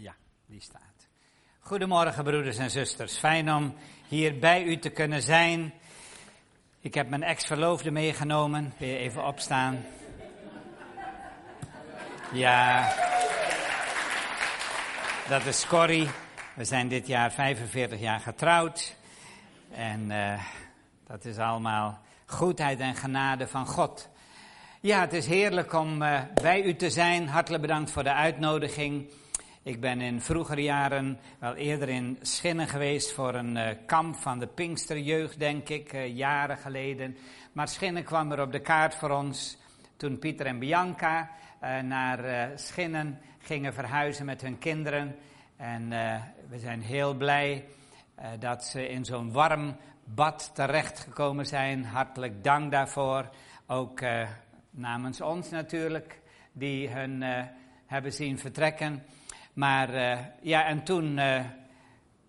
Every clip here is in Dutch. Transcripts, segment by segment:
Ja, die staat. Goedemorgen, broeders en zusters. Fijn om hier bij u te kunnen zijn. Ik heb mijn ex-verloofde meegenomen. Wil je even opstaan? Ja, dat is Corrie. We zijn dit jaar 45 jaar getrouwd. En uh, dat is allemaal goedheid en genade van God. Ja, het is heerlijk om uh, bij u te zijn. Hartelijk bedankt voor de uitnodiging. Ik ben in vroegere jaren wel eerder in Schinnen geweest voor een uh, kamp van de Pinksterjeugd, denk ik, uh, jaren geleden. Maar Schinnen kwam er op de kaart voor ons toen Pieter en Bianca uh, naar Schinnen gingen verhuizen met hun kinderen. En we zijn heel blij dat ze in zo'n warm bad terechtgekomen zijn. Hartelijk dank daarvoor. Ook namens ons natuurlijk, die hun hebben zien vertrekken. Maar uh, ja, en toen uh,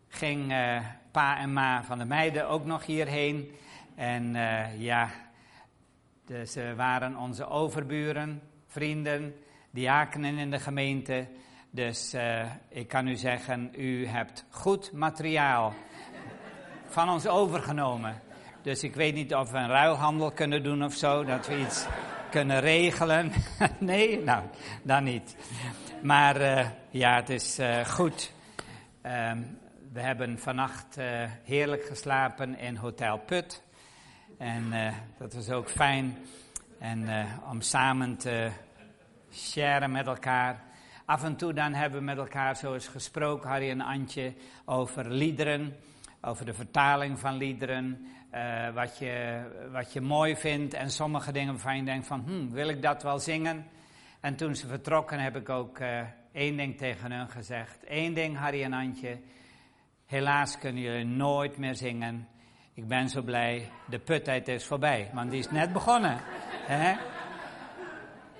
ging uh, pa en ma van de meiden ook nog hierheen. En ja, dus, ze waren onze overburen, vrienden, diakenen in de gemeente. Dus ik kan u zeggen, u hebt goed materiaal van ons overgenomen. Dus ik weet niet of we een ruilhandel kunnen doen of zo, dat we iets kunnen regelen. nee, nou, dan niet. Maar uh, ja, het is uh, goed. Um, we hebben vannacht uh, heerlijk geslapen in Hotel Put. En dat was ook fijn. En om samen te sharen met elkaar. Af en toe dan hebben we met elkaar zo eens gesproken, Harry en Antje, over liederen. Over de vertaling van liederen. wat, je, wat je mooi vindt. En sommige dingen waarvan je denkt van, hm, wil ik dat wel zingen? En toen ze vertrokken heb ik ook uh, één ding tegen hun gezegd. Eén ding, Harry en Antje. Helaas kunnen jullie nooit meer zingen. Ik ben zo blij, de puttijd is voorbij, want die is net begonnen.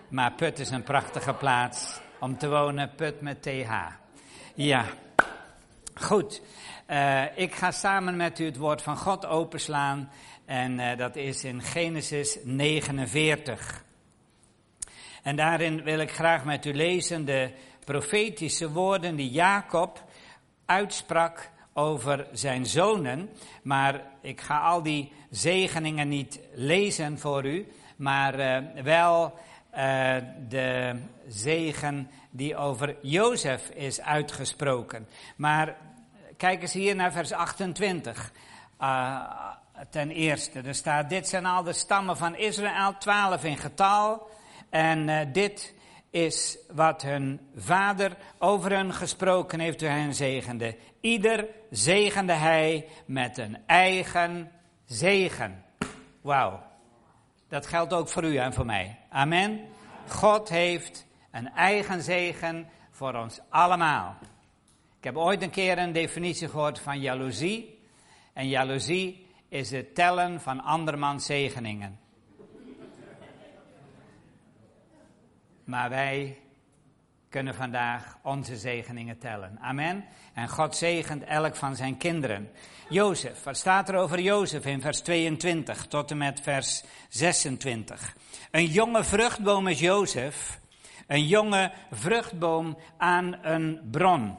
Maar Put is een prachtige plaats om te wonen, Put met TH. Ja, goed. Uh, ik ga samen met u het woord van God openslaan. En uh, dat is in Genesis 49. En daarin wil ik graag met u lezen de profetische woorden die Jacob uitsprak over zijn zonen. Maar ik ga al die zegeningen niet lezen voor u, maar uh, wel uh, de zegen die over Jozef is uitgesproken. Maar kijk eens hier naar vers 28. Uh, ten eerste, er staat, dit zijn al de stammen van Israël, twaalf in getal. En uh, dit is wat hun vader over hen gesproken heeft toen hij hen zegende. Ieder zegende hij met een eigen zegen. Wauw. Dat geldt ook voor u en voor mij. Amen. God heeft een eigen zegen voor ons allemaal. Ik heb ooit een keer een definitie gehoord van jaloezie. En jaloezie is het tellen van andermans zegeningen. Maar wij kunnen vandaag onze zegeningen tellen. Amen. En God zegent elk van zijn kinderen. Jozef, wat staat er over Jozef in vers 22 tot en met vers 26? Een jonge vruchtboom is Jozef, een jonge vruchtboom aan een bron.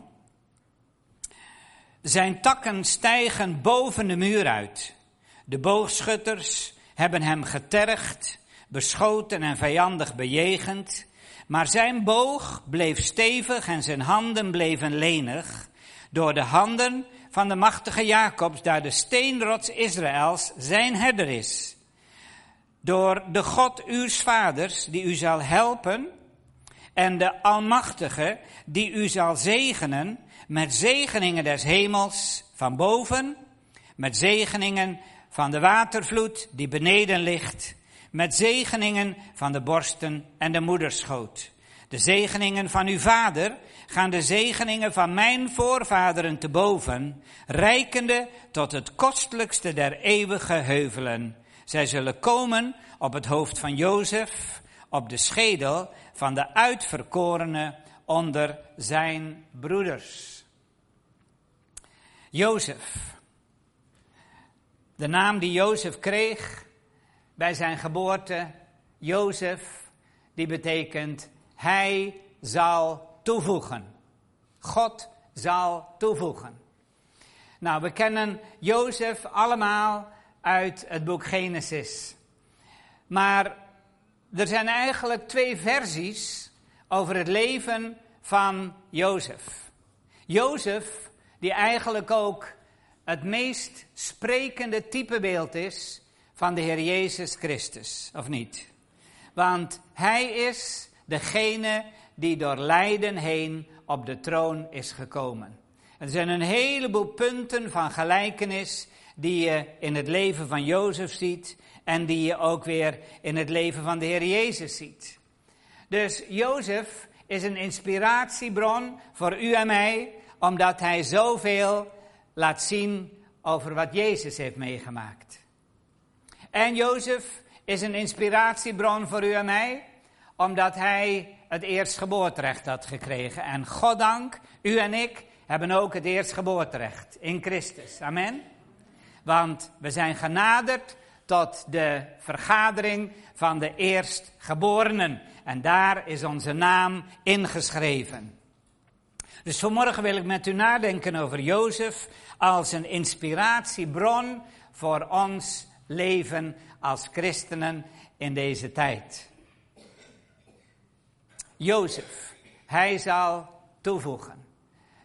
Zijn takken stijgen boven de muur uit. De boogschutters hebben hem getergd, beschoten en vijandig bejegend. Maar zijn boog bleef stevig en zijn handen bleven lenig. Door de handen van de machtige Jacobs, daar de steenrots Israëls zijn herder is. Door de God uw vaders, die u zal helpen, en de Almachtige, die u zal zegenen, met zegeningen des hemels van boven, met zegeningen van de watervloed die beneden ligt, met zegeningen van de borsten en de moederschoot. De zegeningen van uw vader gaan de zegeningen van mijn voorvaderen te boven, rijkende tot het kostelijkste der eeuwige heuvelen. Zij zullen komen op het hoofd van Jozef, op de schedel van de uitverkorene onder zijn broeders. Jozef. De naam die Jozef kreeg bij zijn geboorte, Jozef, die betekent hij zal toevoegen. God zal toevoegen. Nou, we kennen Jozef allemaal uit het boek Genesis. Maar er zijn eigenlijk twee versies over het leven van Jozef. Jozef, die eigenlijk ook het meest sprekende typebeeld is van de Heer Jezus Christus, of niet? Want hij is degene die door lijden heen op de troon is gekomen. Er zijn een heleboel punten van gelijkenis die je in het leven van Jozef ziet en die je ook weer in het leven van de Heer Jezus ziet. Dus Jozef is een inspiratiebron voor u en mij, omdat hij zoveel laat zien over wat Jezus heeft meegemaakt. En Jozef is een inspiratiebron voor u en mij, omdat hij het eerstgeboorterecht had gekregen. En goddank, u en ik hebben ook het eerstgeboorterecht in Christus. Amen. Want we zijn genaderd tot de vergadering van de eerstgeborenen. En daar is onze naam ingeschreven. Dus vanmorgen wil ik met u nadenken over Jozef als een inspiratiebron voor ons leven als christenen in deze tijd. Jozef, hij zal toevoegen.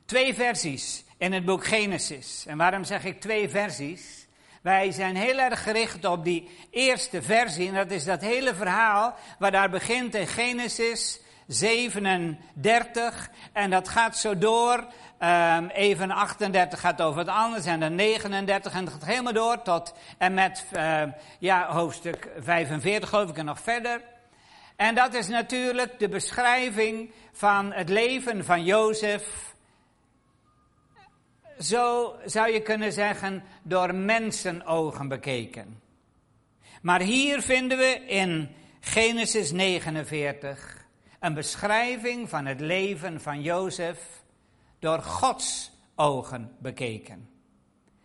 Twee versies in het boek Genesis. En waarom zeg ik twee versies? Wij zijn heel erg gericht op die eerste versie. En dat is dat hele verhaal waar daar begint in Genesis 37. En dat gaat zo door. Um, even 38 gaat over het anders. En dan 39. En dat gaat helemaal door tot en met uh, ja, hoofdstuk 45 geloof ik en nog verder. En dat is natuurlijk de beschrijving van het leven van Jozef. Zo zou je kunnen zeggen, door mensenogen bekeken. Maar hier vinden we in Genesis 49 een beschrijving van het leven van Jozef door Gods ogen bekeken.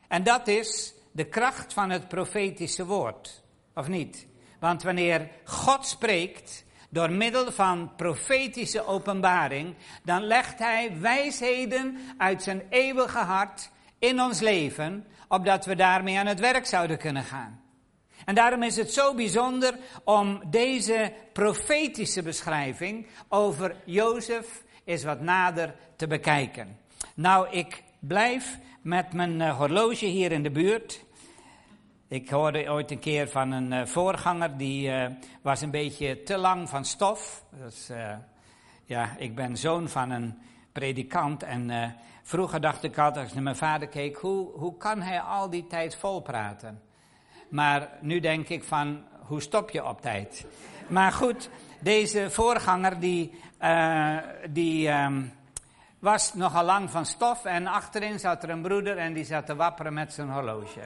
En dat is de kracht van het profetische woord, of niet? Want wanneer God spreekt door middel van profetische openbaring, dan legt Hij wijsheden uit zijn eeuwige hart in ons leven, opdat we daarmee aan het werk zouden kunnen gaan. En daarom is het zo bijzonder om deze profetische beschrijving over Jozef eens wat nader te bekijken. Nou, ik blijf met mijn eh, horloge hier in de buurt. Ik hoorde ooit een keer van een uh, voorganger, die uh, was een beetje te lang van stof. Dus, ja, ik ben zoon van een predikant en vroeger dacht ik altijd, als ik naar mijn vader keek, hoe, hoe kan hij al die tijd vol praten? Maar nu denk ik van, hoe stop je op tijd? Maar goed, deze voorganger die, die um, was nogal lang van stof en achterin zat er een broeder en die zat te wapperen met zijn horloge.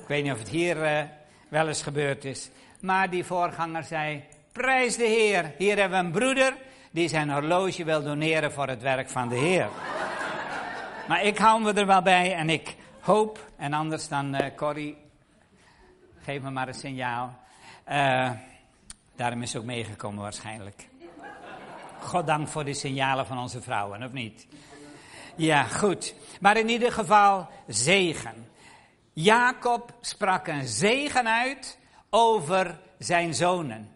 Ik weet niet of het hier uh, wel eens gebeurd is. Maar die voorganger zei: Prijs de Heer, hier hebben we een broeder die zijn horloge wil doneren voor het werk van de Heer. maar ik hou me er wel bij en ik hoop, en anders dan uh, Corrie, geef me maar een signaal. Uh, daarom is ze ook meegekomen waarschijnlijk. Goddank voor de signalen van onze vrouwen, of niet? Ja, goed. Maar in ieder geval zegen. Jacob sprak een zegen uit over zijn zonen.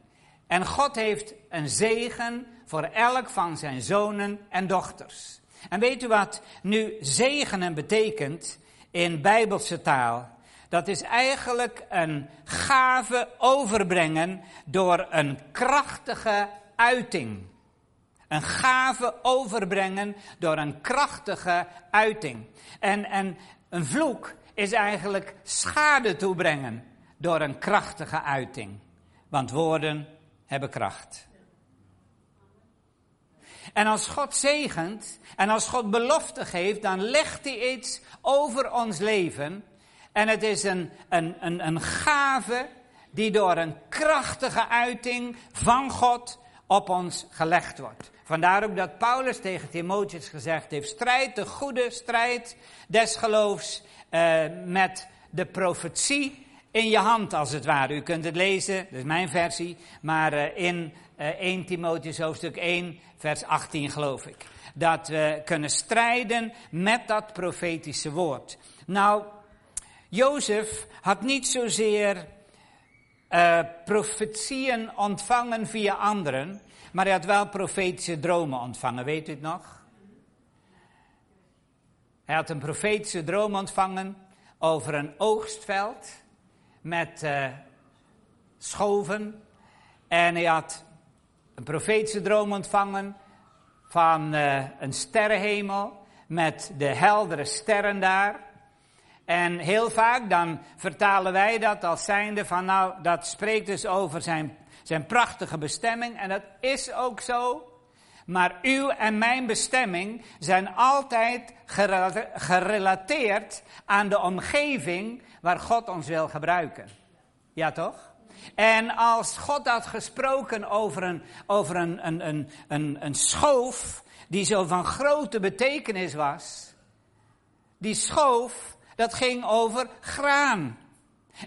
En God heeft een zegen voor elk van zijn zonen en dochters. En weet u wat nu zegenen betekent in bijbelse taal? Dat is eigenlijk een gave overbrengen door een krachtige uiting. Een gave overbrengen door een krachtige uiting. En, en een vloek is eigenlijk schade toebrengen door een krachtige uiting. Want woorden hebben kracht. En als God zegent en als God belofte geeft, dan legt hij iets over ons leven. En het is een, een, een, een gave die door een krachtige uiting van God op ons gelegd wordt. Vandaar ook dat Paulus tegen Timotheus gezegd heeft: strijd de goede strijd des geloofs uh, met de profetie in je hand, als het ware. U kunt het lezen, dat is mijn versie, maar uh, in 1 Timotheus hoofdstuk 1, vers 18 geloof ik. Dat we kunnen strijden met dat profetische woord. Nou, Jozef had niet zozeer uh, profetieën ontvangen via anderen, maar hij had wel profetische dromen ontvangen. Weet u het nog? Hij had een profetische droom ontvangen over een oogstveld met uh, schoven. En hij had een profetische droom ontvangen van uh, een sterrenhemel met de heldere sterren daar. En heel vaak dan vertalen wij dat als zijnde van nou, dat spreekt dus over zijn, zijn prachtige bestemming. En dat is ook zo. Maar uw en mijn bestemming zijn altijd gerelateerd aan de omgeving waar God ons wil gebruiken. Ja toch? En als God had gesproken over een, over een, een, een, een, een schoof die zo van grote betekenis was, die schoof, dat ging over graan.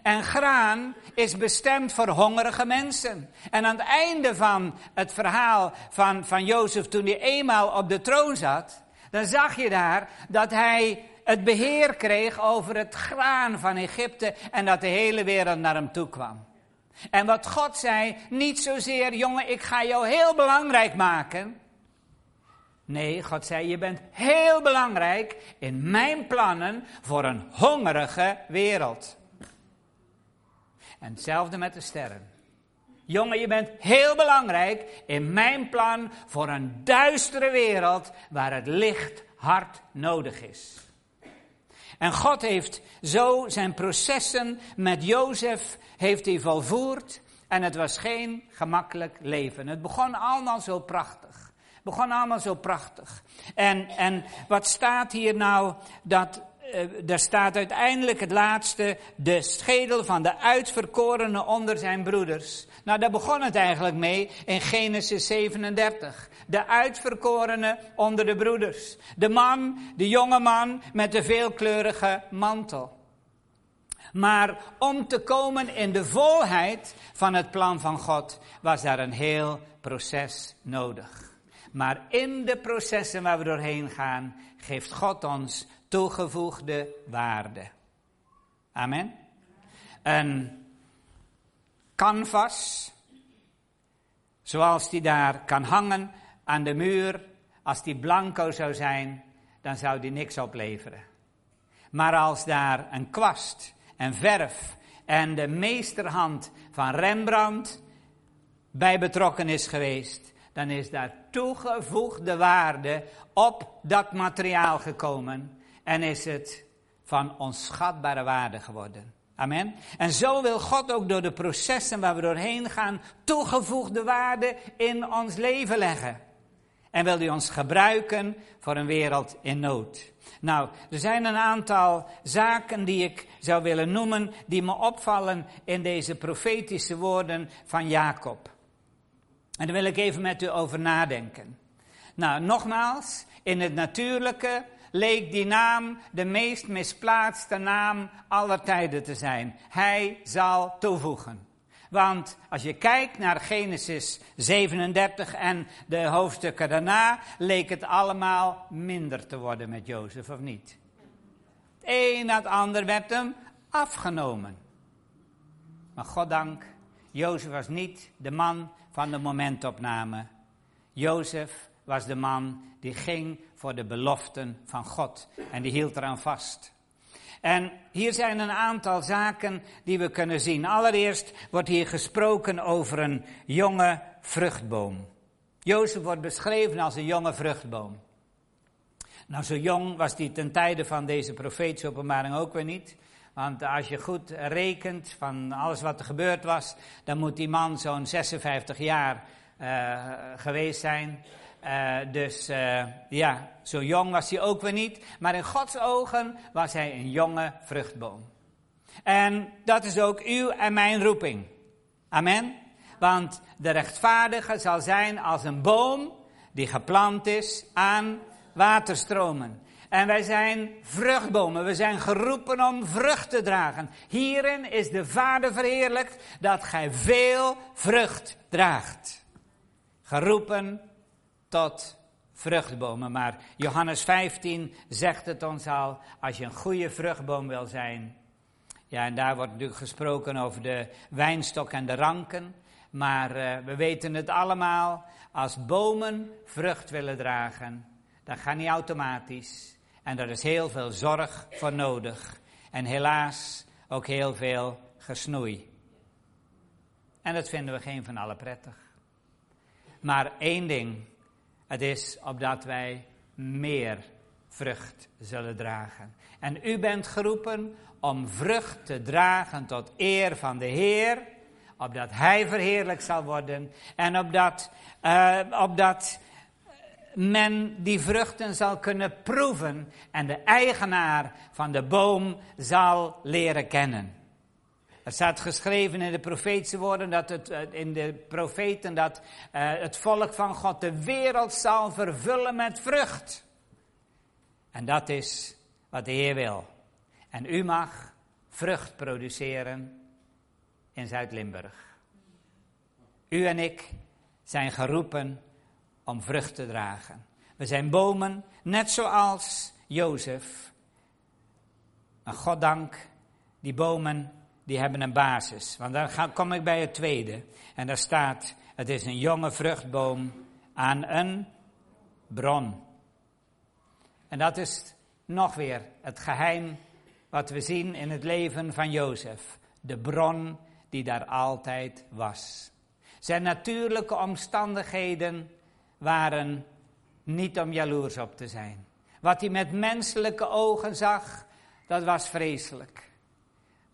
En graan is bestemd voor hongerige mensen. En aan het einde van het verhaal van, van Jozef, toen hij eenmaal op de troon zat, dan zag je daar dat hij het beheer kreeg over het graan van Egypte en dat de hele wereld naar hem toe kwam. En wat God zei, niet zozeer, jongen, ik ga jou heel belangrijk maken. Nee, God zei, je bent heel belangrijk in mijn plannen voor een hongerige wereld. En hetzelfde met de sterren. Jongen, je bent heel belangrijk in mijn plan voor een duistere wereld waar het licht hard nodig is. En God heeft zo zijn processen met Jozef heeft hij volvoerd en het was geen gemakkelijk leven. Het begon allemaal zo prachtig. Het begon allemaal zo prachtig. En, en wat staat hier nou? Dat daar staat uiteindelijk het laatste, de schedel van de uitverkorene onder zijn broeders. Nou, daar begon het eigenlijk mee in Genesis 37. De uitverkorene onder de broeders. De man, de jonge man met de veelkleurige mantel. Maar om te komen in de volheid van het plan van God was daar een heel proces nodig. Maar in de processen waar we doorheen gaan, geeft God ons toegevoegde waarde. Amen. Een canvas, zoals die daar kan hangen aan de muur, als die blanco zou zijn, dan zou die niks opleveren. Maar als daar een kwast en verf en de meesterhand van Rembrandt bij betrokken is geweest, dan is daar toegevoegde waarde op dat materiaal gekomen en is het van onschatbare waarde geworden. Amen. En zo wil God ook door de processen waar we doorheen gaan toegevoegde waarde in ons leven leggen. En wil hij ons gebruiken voor een wereld in nood. Nou, er zijn een aantal zaken die ik zou willen noemen, die me opvallen in deze profetische woorden van Jacob. En daar wil ik even met u over nadenken. Nou, nogmaals, in het natuurlijke leek die naam de meest misplaatste naam aller tijden te zijn. Hij zal toevoegen. Want als je kijkt naar Genesis 37 en de hoofdstukken daarna, leek het allemaal minder te worden met Jozef, of niet? Het een na het ander werd hem afgenomen. Maar goddank, Jozef was niet de man van de momentopname. Jozef was de man die ging voor de beloften van God. En die hield eraan vast. En hier zijn een aantal zaken die we kunnen zien. Allereerst wordt hier gesproken over een jonge vruchtboom. Jozef wordt beschreven als een jonge vruchtboom. Nou, zo jong was hij ten tijde van deze profetische openbaring ook weer niet. Want als je goed rekent van alles wat er gebeurd was, dan moet die man zo'n 56 jaar uh, geweest zijn. Uh, dus uh, ja, zo jong was hij ook weer niet. Maar in Gods ogen was hij een jonge vruchtboom. En dat is ook uw en mijn roeping. Amen. Want de rechtvaardige zal zijn als een boom die geplant is aan waterstromen. En wij zijn vruchtbomen. We zijn geroepen om vrucht te dragen. Hierin is de Vader verheerlijkt dat gij veel vrucht draagt. geroepen tot vruchtbomen. Maar Johannes 15 zegt het ons al, als je een goede vruchtboom wil zijn. Ja, en daar wordt natuurlijk gesproken over de wijnstok en de ranken. Maar uh, we weten het allemaal, als bomen vrucht willen dragen, dan gaat niet automatisch. En daar is heel veel zorg voor nodig. En helaas ook heel veel gesnoei. En dat vinden we geen van alle prettig. Maar één ding, het is opdat wij meer vrucht zullen dragen. En u bent geroepen om vrucht te dragen tot eer van de Heer, opdat Hij verheerlijk zal worden en opdat, uh, opdat men die vruchten zal kunnen proeven en de eigenaar van de boom zal leren kennen. Er staat geschreven in de profetische woorden dat het, eh, in de profeten dat uh, het volk van God de wereld zal vervullen met vrucht. En dat is wat de Heer wil. En u mag vrucht produceren in Zuid-Limburg. U en ik zijn geroepen om vrucht te dragen. We zijn bomen, net zoals Jozef. Maar goddank, die bomen die hebben een basis. Want dan kom ik bij het tweede. En daar staat, het is een jonge vruchtboom aan een bron. En dat is nog weer het geheim wat we zien in het leven van Jozef. De bron die daar altijd was. Zijn natuurlijke omstandigheden waren niet om jaloers op te zijn. Wat hij met menselijke ogen zag, dat was vreselijk.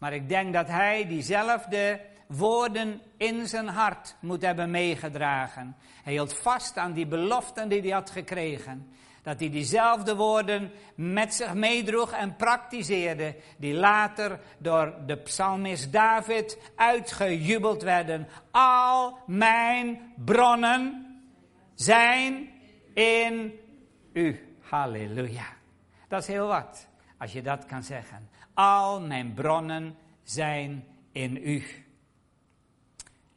Maar ik denk dat hij diezelfde woorden in zijn hart moet hebben meegedragen. Hij hield vast aan die beloften die hij had gekregen. Dat hij diezelfde woorden met zich meedroeg en praktiseerde, die later door de psalmist David uitgejubeld werden. Al mijn bronnen zijn in u. Halleluja. Dat is heel wat, als je dat kan zeggen. Al mijn bronnen zijn in u.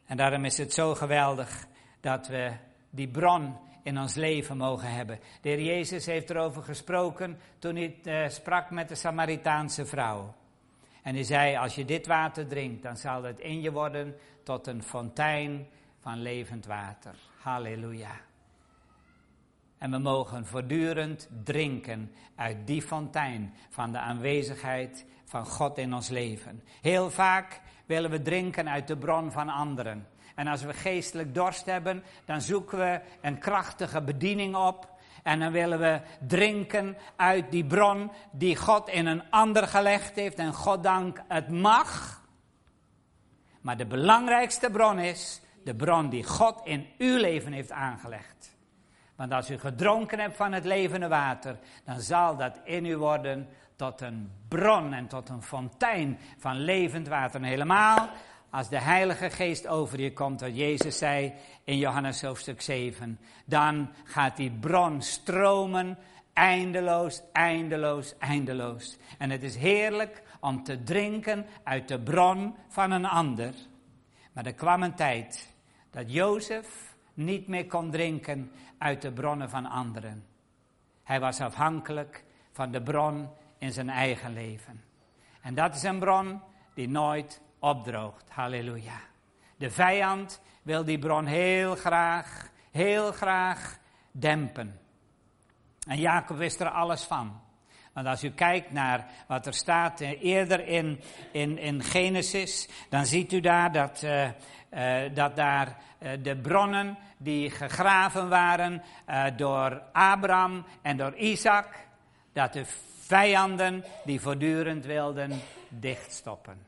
En daarom is het zo geweldig dat we die bron in ons leven mogen hebben. De heer Jezus heeft erover gesproken toen hij uh, sprak met de Samaritaanse vrouw. En hij zei, als je dit water drinkt, dan zal het in je worden tot een fontein van levend water. Halleluja. En we mogen voortdurend drinken uit die fontein van de aanwezigheid van God in ons leven. Heel vaak willen we drinken uit de bron van anderen. En als we geestelijk dorst hebben, dan zoeken we een krachtige bediening op. En dan willen we drinken uit die bron die God in een ander gelegd heeft. En goddank het mag. Maar de belangrijkste bron is de bron die God in uw leven heeft aangelegd. Want als u gedronken hebt van het levende water, dan zal dat in u worden tot een bron en tot een fontein van levend water. Helemaal als de Heilige Geest over je komt, wat Jezus zei in Johannes hoofdstuk 7, dan gaat die bron stromen eindeloos, eindeloos, eindeloos. En het is heerlijk om te drinken uit de bron van een ander. Maar er kwam een tijd dat Jozef niet meer kon drinken uit de bronnen van anderen. Hij was afhankelijk van de bron in zijn eigen leven. En dat is een bron die nooit opdroogt. Halleluja. De vijand wil die bron heel graag, heel graag dempen. En Jacob wist er alles van. Want als u kijkt naar wat er staat eh, eerder in, in, in Genesis, dan ziet u daar dat, uh, uh, dat daar uh, de bronnen die gegraven waren door Abraham en door Isaac, dat de vijanden die voortdurend wilden dichtstoppen.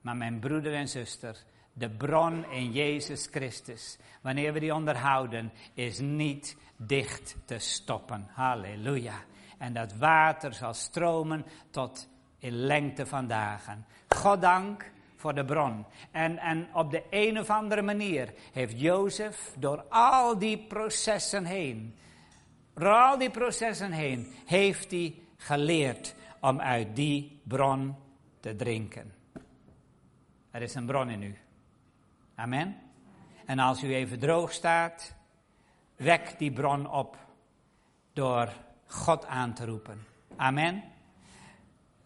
Maar mijn broeder en zuster, de bron in Jezus Christus, wanneer we die onderhouden, is niet dicht te stoppen. Halleluja. En dat water zal stromen tot in lengte van dagen. Goddank voor de bron. En, en op de een of andere manier heeft Jozef door al die processen heen, door al die processen heen, heeft hij geleerd om uit die bron te drinken. Er is een bron in u. Amen. En als u even droog staat, wek die bron op door God aan te roepen. Amen.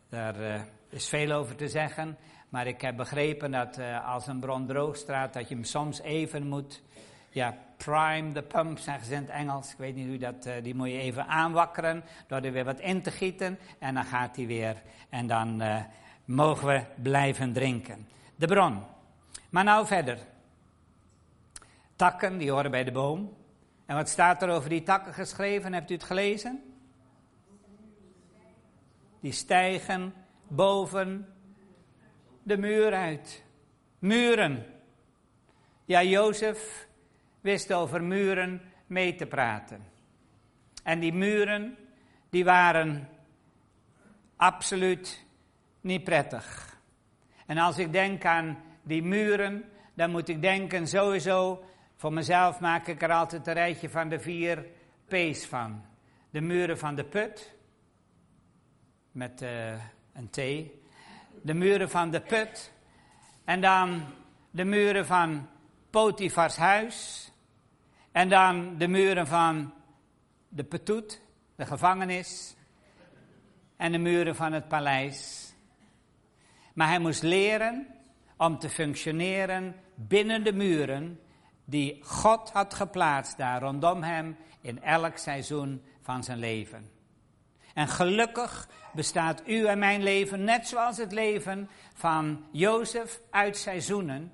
Daar uh, is veel over te zeggen, maar ik heb begrepen dat uh, als een bron droog staat, dat je hem soms even moet, ja, prime the pump, zeggen ze in het Engels. Ik weet niet hoe dat, uh, die moet je even aanwakkeren, door er weer wat in te gieten, en dan gaat hij weer. En dan mogen we blijven drinken. De bron. Maar nou verder. Takken, die horen bij de boom. En wat staat er over die takken geschreven? Hebt u het gelezen? Die stijgen boven de muur uit. Muren. Ja, Jozef wist over muren mee te praten. En die muren, die waren absoluut niet prettig. En als ik denk aan die muren, dan moet ik denken sowieso, voor mezelf maak ik er altijd een rijtje van de vier P's van. De muren van de put, met uh, een T. De muren van de put. En dan de muren van Potifars huis. En dan de muren van de petut, de gevangenis. En de muren van het paleis. Maar hij moest leren om te functioneren binnen de muren die God had geplaatst daar rondom hem in elk seizoen van zijn leven. En gelukkig bestaat u en mijn leven net zoals het leven van Jozef uit seizoenen.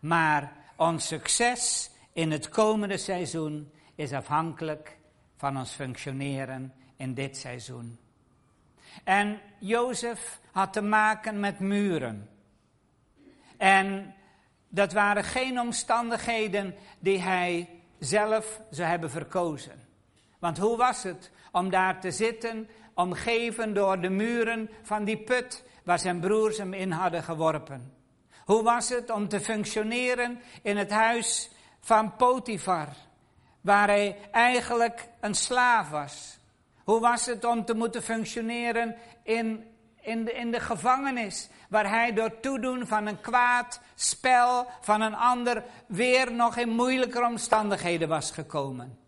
Maar ons succes in het komende seizoen is afhankelijk van ons functioneren in dit seizoen. En Jozef had te maken met muren. En dat waren geen omstandigheden die hij zelf zou hebben verkozen. Want hoe was het om daar te zitten, omgeven door de muren van die put waar zijn broers hem in hadden geworpen? Hoe was het om te functioneren in het huis van Potifar, waar hij eigenlijk een slaaf was? Hoe was het om te moeten functioneren in, in, de, in de gevangenis, waar hij door toedoen van een kwaad spel van een ander weer nog in moeilijke omstandigheden was gekomen?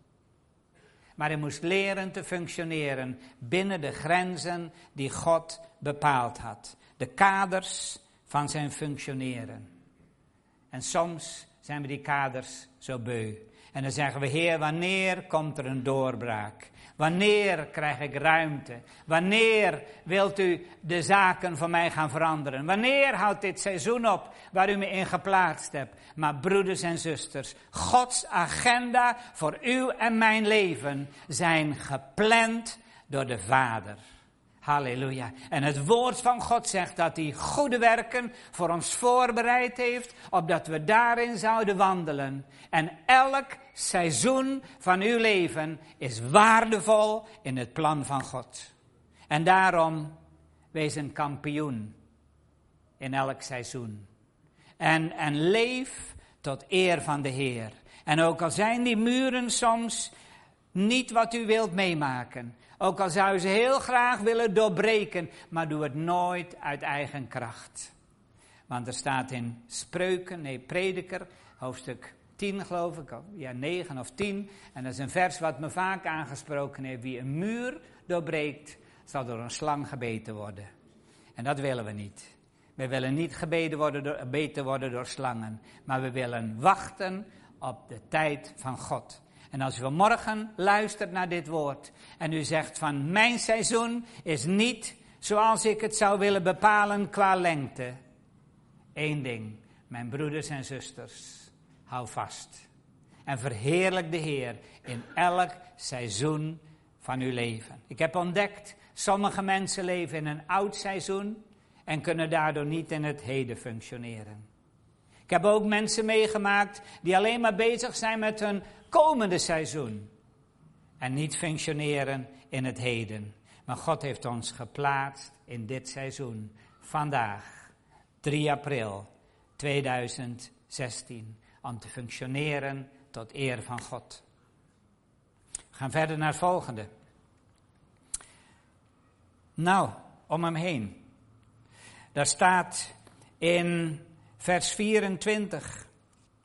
Maar hij moest leren te functioneren binnen de grenzen die God bepaald had. De kaders van zijn functioneren. En soms zijn we die kaders zo beu. En dan zeggen we, Heer, wanneer komt er een doorbraak? Wanneer krijg ik ruimte? Wanneer wilt u de zaken van mij gaan veranderen? Wanneer houdt dit seizoen op waar u me in geplaatst hebt? Maar broeders en zusters, Gods agenda voor uw en mijn leven zijn gepland door de Vader. Halleluja. En het woord van God zegt dat hij goede werken voor ons voorbereid heeft, opdat we daarin zouden wandelen. En elk seizoen van uw leven is waardevol in het plan van God. En daarom, wees een kampioen in elk seizoen. En, en leef tot eer van de Heer. En ook al zijn die muren soms niet wat u wilt meemaken. Ook al zou ze heel graag willen doorbreken, maar doe het nooit uit eigen kracht. Want er staat in Spreuken, nee, Prediker, hoofdstuk 10 geloof ik, ja 9 of 10. En dat is een vers wat me vaak aangesproken heeft. Wie een muur doorbreekt, zal door een slang gebeten worden. En dat willen we niet. We willen niet gebeten worden door, gebeten worden door slangen, maar we willen wachten op de tijd van God. En als u vanmorgen luistert naar dit woord en u zegt van mijn seizoen is niet zoals ik het zou willen bepalen qua lengte. Eén ding, mijn broeders en zusters, hou vast. En verheerlijk de Heer in elk seizoen van uw leven. Ik heb ontdekt, sommige mensen leven in een oud seizoen en kunnen daardoor niet in het heden functioneren. Ik heb ook mensen meegemaakt die alleen maar bezig zijn met hun komende seizoen. En niet functioneren in het heden. Maar God heeft ons geplaatst in dit seizoen. Vandaag, 3 april 2016. Om te functioneren tot eer van God. We gaan verder naar het volgende. Nou, om hem heen. Daar staat in vers 24.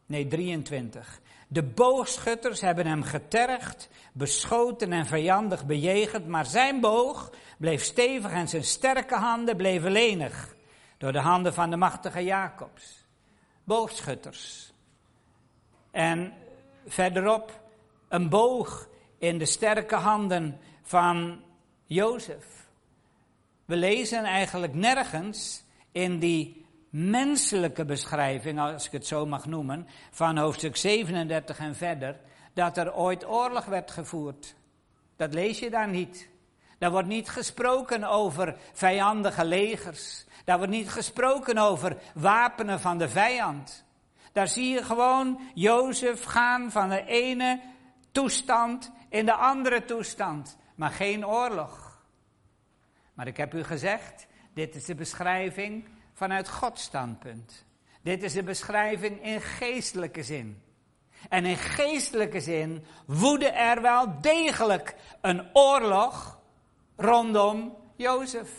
Nee, 23. De boogschutters hebben hem getergd, beschoten en vijandig bejegend, maar zijn boog bleef stevig en zijn sterke handen bleven lenig door de handen van de machtige Jacobs. Boogschutters. En verderop een boog in de sterke handen van Jozef. We lezen eigenlijk nergens in die menselijke beschrijving, als ik het zo mag noemen, van hoofdstuk 37 en verder, dat er ooit oorlog werd gevoerd. Dat lees je daar niet. Daar wordt niet gesproken over vijandige legers. Daar wordt niet gesproken over wapenen van de vijand. Daar zie je gewoon Jozef gaan van de ene toestand in de andere toestand, maar geen oorlog. Maar ik heb u gezegd, dit is de beschrijving vanuit Gods standpunt. Dit is de beschrijving in geestelijke zin. En in geestelijke zin woedde er wel degelijk een oorlog rondom Jozef.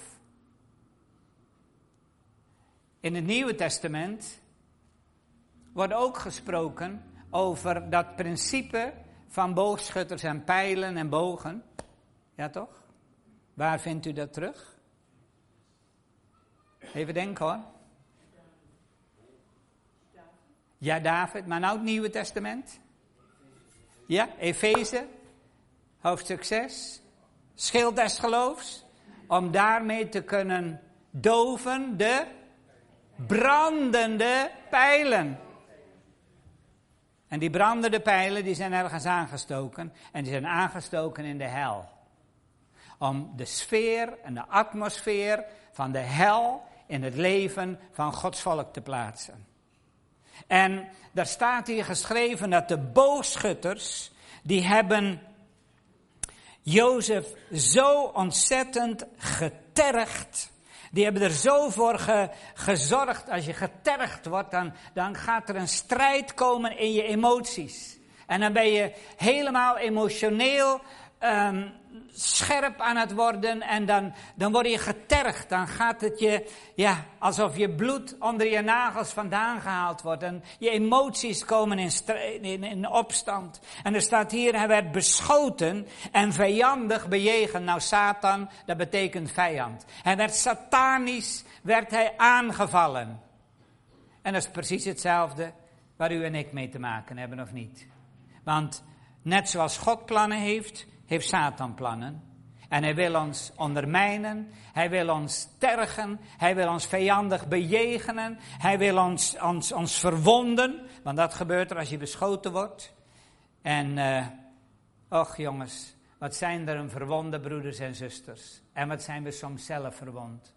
In het Nieuwe Testament wordt ook gesproken over dat principe van boogschutters en pijlen en bogen. Ja toch? Waar vindt u dat terug? Even denken hoor. Ja, David, maar nou het Nieuwe Testament. Ja, Efeze, hoofdstuk 6. Schild des geloofs. Om daarmee te kunnen doven de brandende pijlen. En die brandende pijlen die zijn ergens aangestoken. En die zijn aangestoken in de hel. Om de sfeer en de atmosfeer van de hel in het leven van Gods volk te plaatsen. En daar staat hier geschreven dat de boogschutters, die hebben Jozef zo ontzettend getergd. Die hebben er zo voor gezorgd. Als je getergd wordt, dan, dan gaat er een strijd komen in je emoties. En dan ben je helemaal emotioneel um, scherp aan het worden en dan, dan word je getergd. Dan gaat het je, ja, alsof je bloed onder je nagels vandaan gehaald wordt. En je emoties komen in, in, opstand. En er staat hier, hij werd beschoten en vijandig bejegend. Nou, Satan, dat betekent vijand. Hij werd satanisch, werd hij aangevallen. En dat is precies hetzelfde waar u en ik mee te maken hebben, of niet? Want net zoals God plannen heeft, heeft Satan plannen. En hij wil ons ondermijnen, hij wil ons tergen, hij wil ons vijandig bejegenen, hij wil ons, ons, ons verwonden, want dat gebeurt er als je beschoten wordt. En, uh, och jongens, wat zijn er een verwonde broeders en zusters. En wat zijn we soms zelf verwond.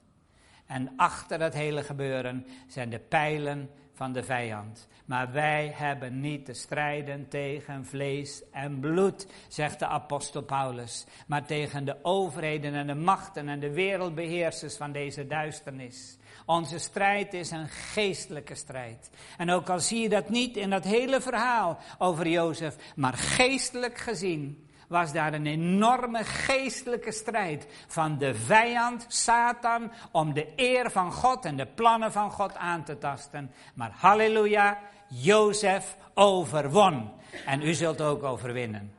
En achter dat hele gebeuren zijn de pijlen van de vijand. Maar wij hebben niet te strijden tegen vlees en bloed, zegt de apostel Paulus, maar tegen de overheden en de machten en de wereldbeheersers van deze duisternis. Onze strijd is een geestelijke strijd. En ook al zie je dat niet in dat hele verhaal over Jozef, maar geestelijk gezien was daar een enorme geestelijke strijd van de vijand, Satan, om de eer van God en de plannen van God aan te tasten. Maar halleluja, Jozef overwon. En u zult ook overwinnen.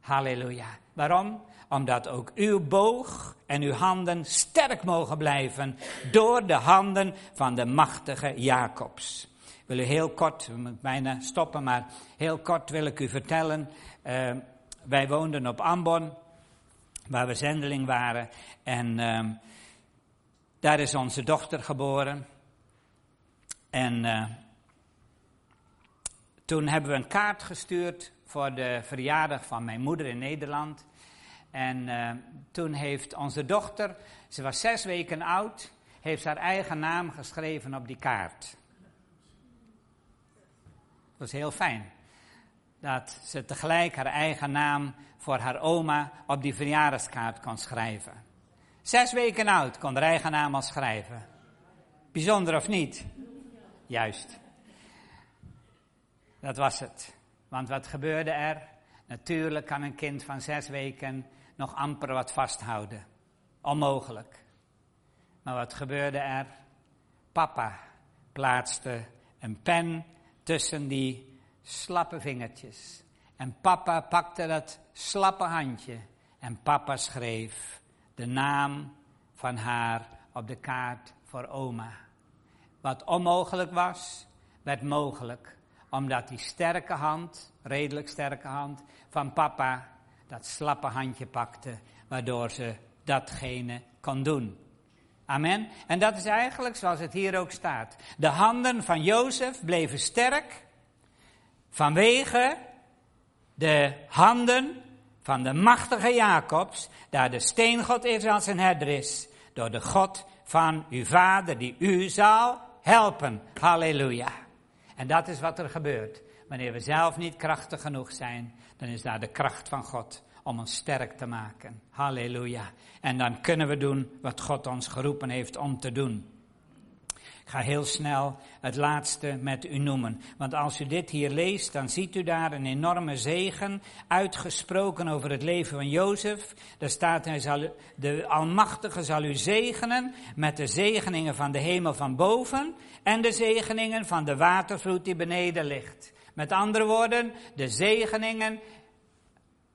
Halleluja. Waarom? Omdat ook uw boog en uw handen sterk mogen blijven door de handen van de machtige Jacobs. Ik wil u heel kort, we moeten bijna stoppen, maar heel kort wil ik u vertellen. Uh, wij woonden op Ambon, waar we zendeling waren. En uh, daar is onze dochter geboren. En uh, toen hebben we een kaart gestuurd voor de verjaardag van mijn moeder in Nederland. En uh, toen heeft onze dochter, ze was zes weken oud, heeft haar eigen naam geschreven op die kaart. Dat was heel fijn dat ze tegelijk haar eigen naam voor haar oma op die verjaardagskaart kon schrijven. Zes weken oud kon haar eigen naam al schrijven. Bijzonder of niet? Juist. Dat was het. Want wat gebeurde er? Natuurlijk kan een kind van zes weken nog amper wat vasthouden. Onmogelijk. Maar wat gebeurde er? Papa plaatste een pen tussen die slappe vingertjes. En papa pakte dat slappe handje en papa schreef de naam van haar op de kaart voor oma. Wat onmogelijk was, werd mogelijk, omdat die sterke hand, redelijk sterke hand, van papa dat slappe handje pakte, waardoor ze datgene kon doen. Amen. En dat is eigenlijk zoals het hier ook staat. De handen van Jozef bleven sterk vanwege de handen van de machtige Jacobs, daar de steengod Israël zijn herder is, door de God van uw vader die u zal helpen. Halleluja. En dat is wat er gebeurt. Wanneer we zelf niet krachtig genoeg zijn, dan is daar de kracht van God om ons sterk te maken. Halleluja. En dan kunnen we doen wat God ons geroepen heeft om te doen. Ik ga heel snel het laatste met u noemen. Want als u dit hier leest, dan ziet u daar een enorme zegen uitgesproken over het leven van Jozef. Daar staat, hij zal, de Almachtige zal u zegenen met de zegeningen van de hemel van boven en de zegeningen van de watervloed die beneden ligt. Met andere woorden, de zegeningen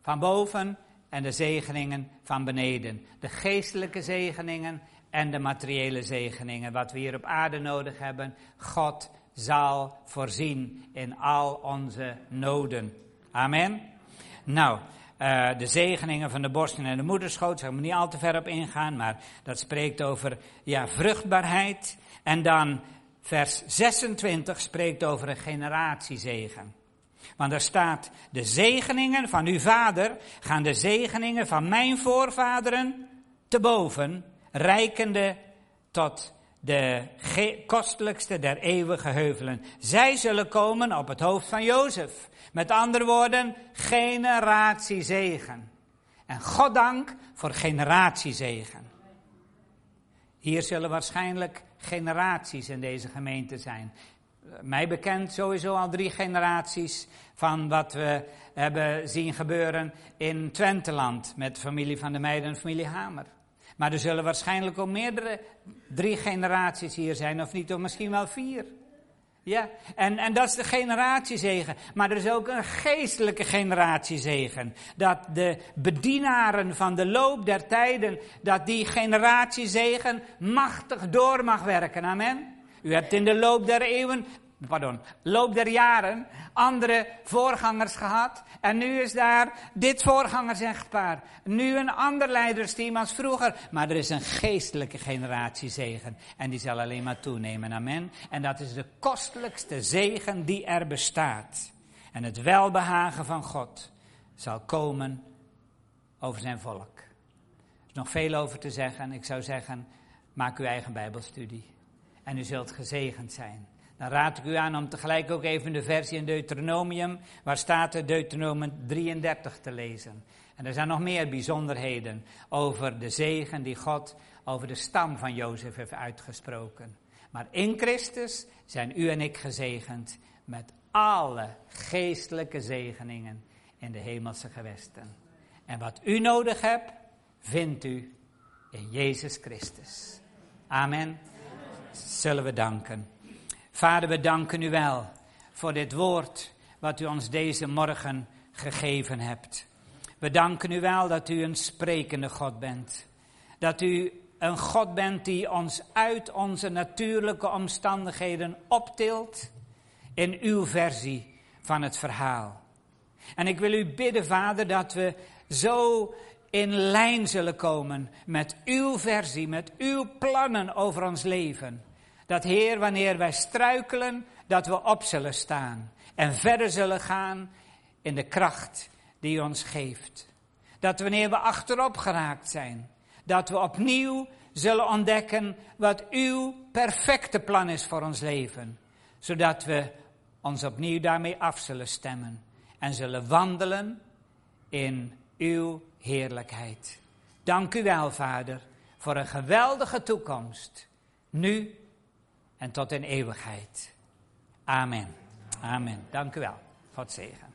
van boven en de zegeningen van beneden. De geestelijke zegeningen en de materiële zegeningen. Wat we hier op aarde nodig hebben. God zal voorzien in al onze noden. Amen. Nou, uh, de zegeningen van de borsten en de moederschoot, daar gaan we niet al te ver op ingaan, maar dat spreekt over ja, vruchtbaarheid. En dan vers 26 spreekt over een generatiezegen. Want daar staat, de zegeningen van uw vader gaan de zegeningen van mijn voorvaderen te boven, rijkende tot de kostelijkste der eeuwige heuvelen. Zij zullen komen op het hoofd van Jozef. Met andere woorden, generatiezegen. En goddank voor generatiezegen. Hier zullen waarschijnlijk generaties in deze gemeente zijn mij bekend sowieso al drie generaties van wat we hebben zien gebeuren in Twenteland met de familie van de Meiden en familie Hamer. Maar er zullen waarschijnlijk ook meerdere, drie generaties hier zijn, of niet, of misschien wel vier. Ja, en, en dat is de generatiezegen. Maar er is ook een geestelijke generatiezegen. Dat de bedienaren van de loop der tijden, dat die generatiezegen machtig door mag werken. Amen. U hebt in de loop der eeuwen, pardon, loop der jaren andere voorgangers gehad. En nu is daar dit voorgangersechtpaar. Nu een ander leidersteam als vroeger. Maar er is een geestelijke generatie zegen. En die zal alleen maar toenemen. Amen. En dat is de kostelijkste zegen die er bestaat. En het welbehagen van God zal komen over zijn volk. Er is nog veel over te zeggen. Ik zou zeggen, maak uw eigen Bijbelstudie en u zult gezegend zijn. Dan raad ik u aan om tegelijk ook even de versie in Deuteronomium, waar staat er Deuteronomium 33 te lezen. En er zijn nog meer bijzonderheden over de zegen die God over de stam van Jozef heeft uitgesproken. Maar in Christus zijn u en ik gezegend met alle geestelijke zegeningen in de hemelse gewesten. En wat u nodig hebt, vindt u in Jezus Christus. Amen zullen we danken. Vader, we danken u wel voor dit woord wat u ons deze morgen gegeven hebt. We danken u wel dat u een sprekende God bent. Dat u een God bent die ons uit onze natuurlijke omstandigheden optilt in uw versie van het verhaal. En ik wil u bidden, Vader, dat we zo in lijn zullen komen met uw versie, met uw plannen over ons leven. Dat Heer, wanneer wij struikelen, dat we op zullen staan en verder zullen gaan in de kracht die u ons geeft. Dat wanneer we achterop geraakt zijn, dat we opnieuw zullen ontdekken wat uw perfecte plan is voor ons leven. Zodat we ons opnieuw daarmee af zullen stemmen en zullen wandelen in uw heerlijkheid. Dank u wel, Vader, voor een geweldige toekomst. Nu en tot in eeuwigheid. Amen. Amen. Dank u wel. God zegen.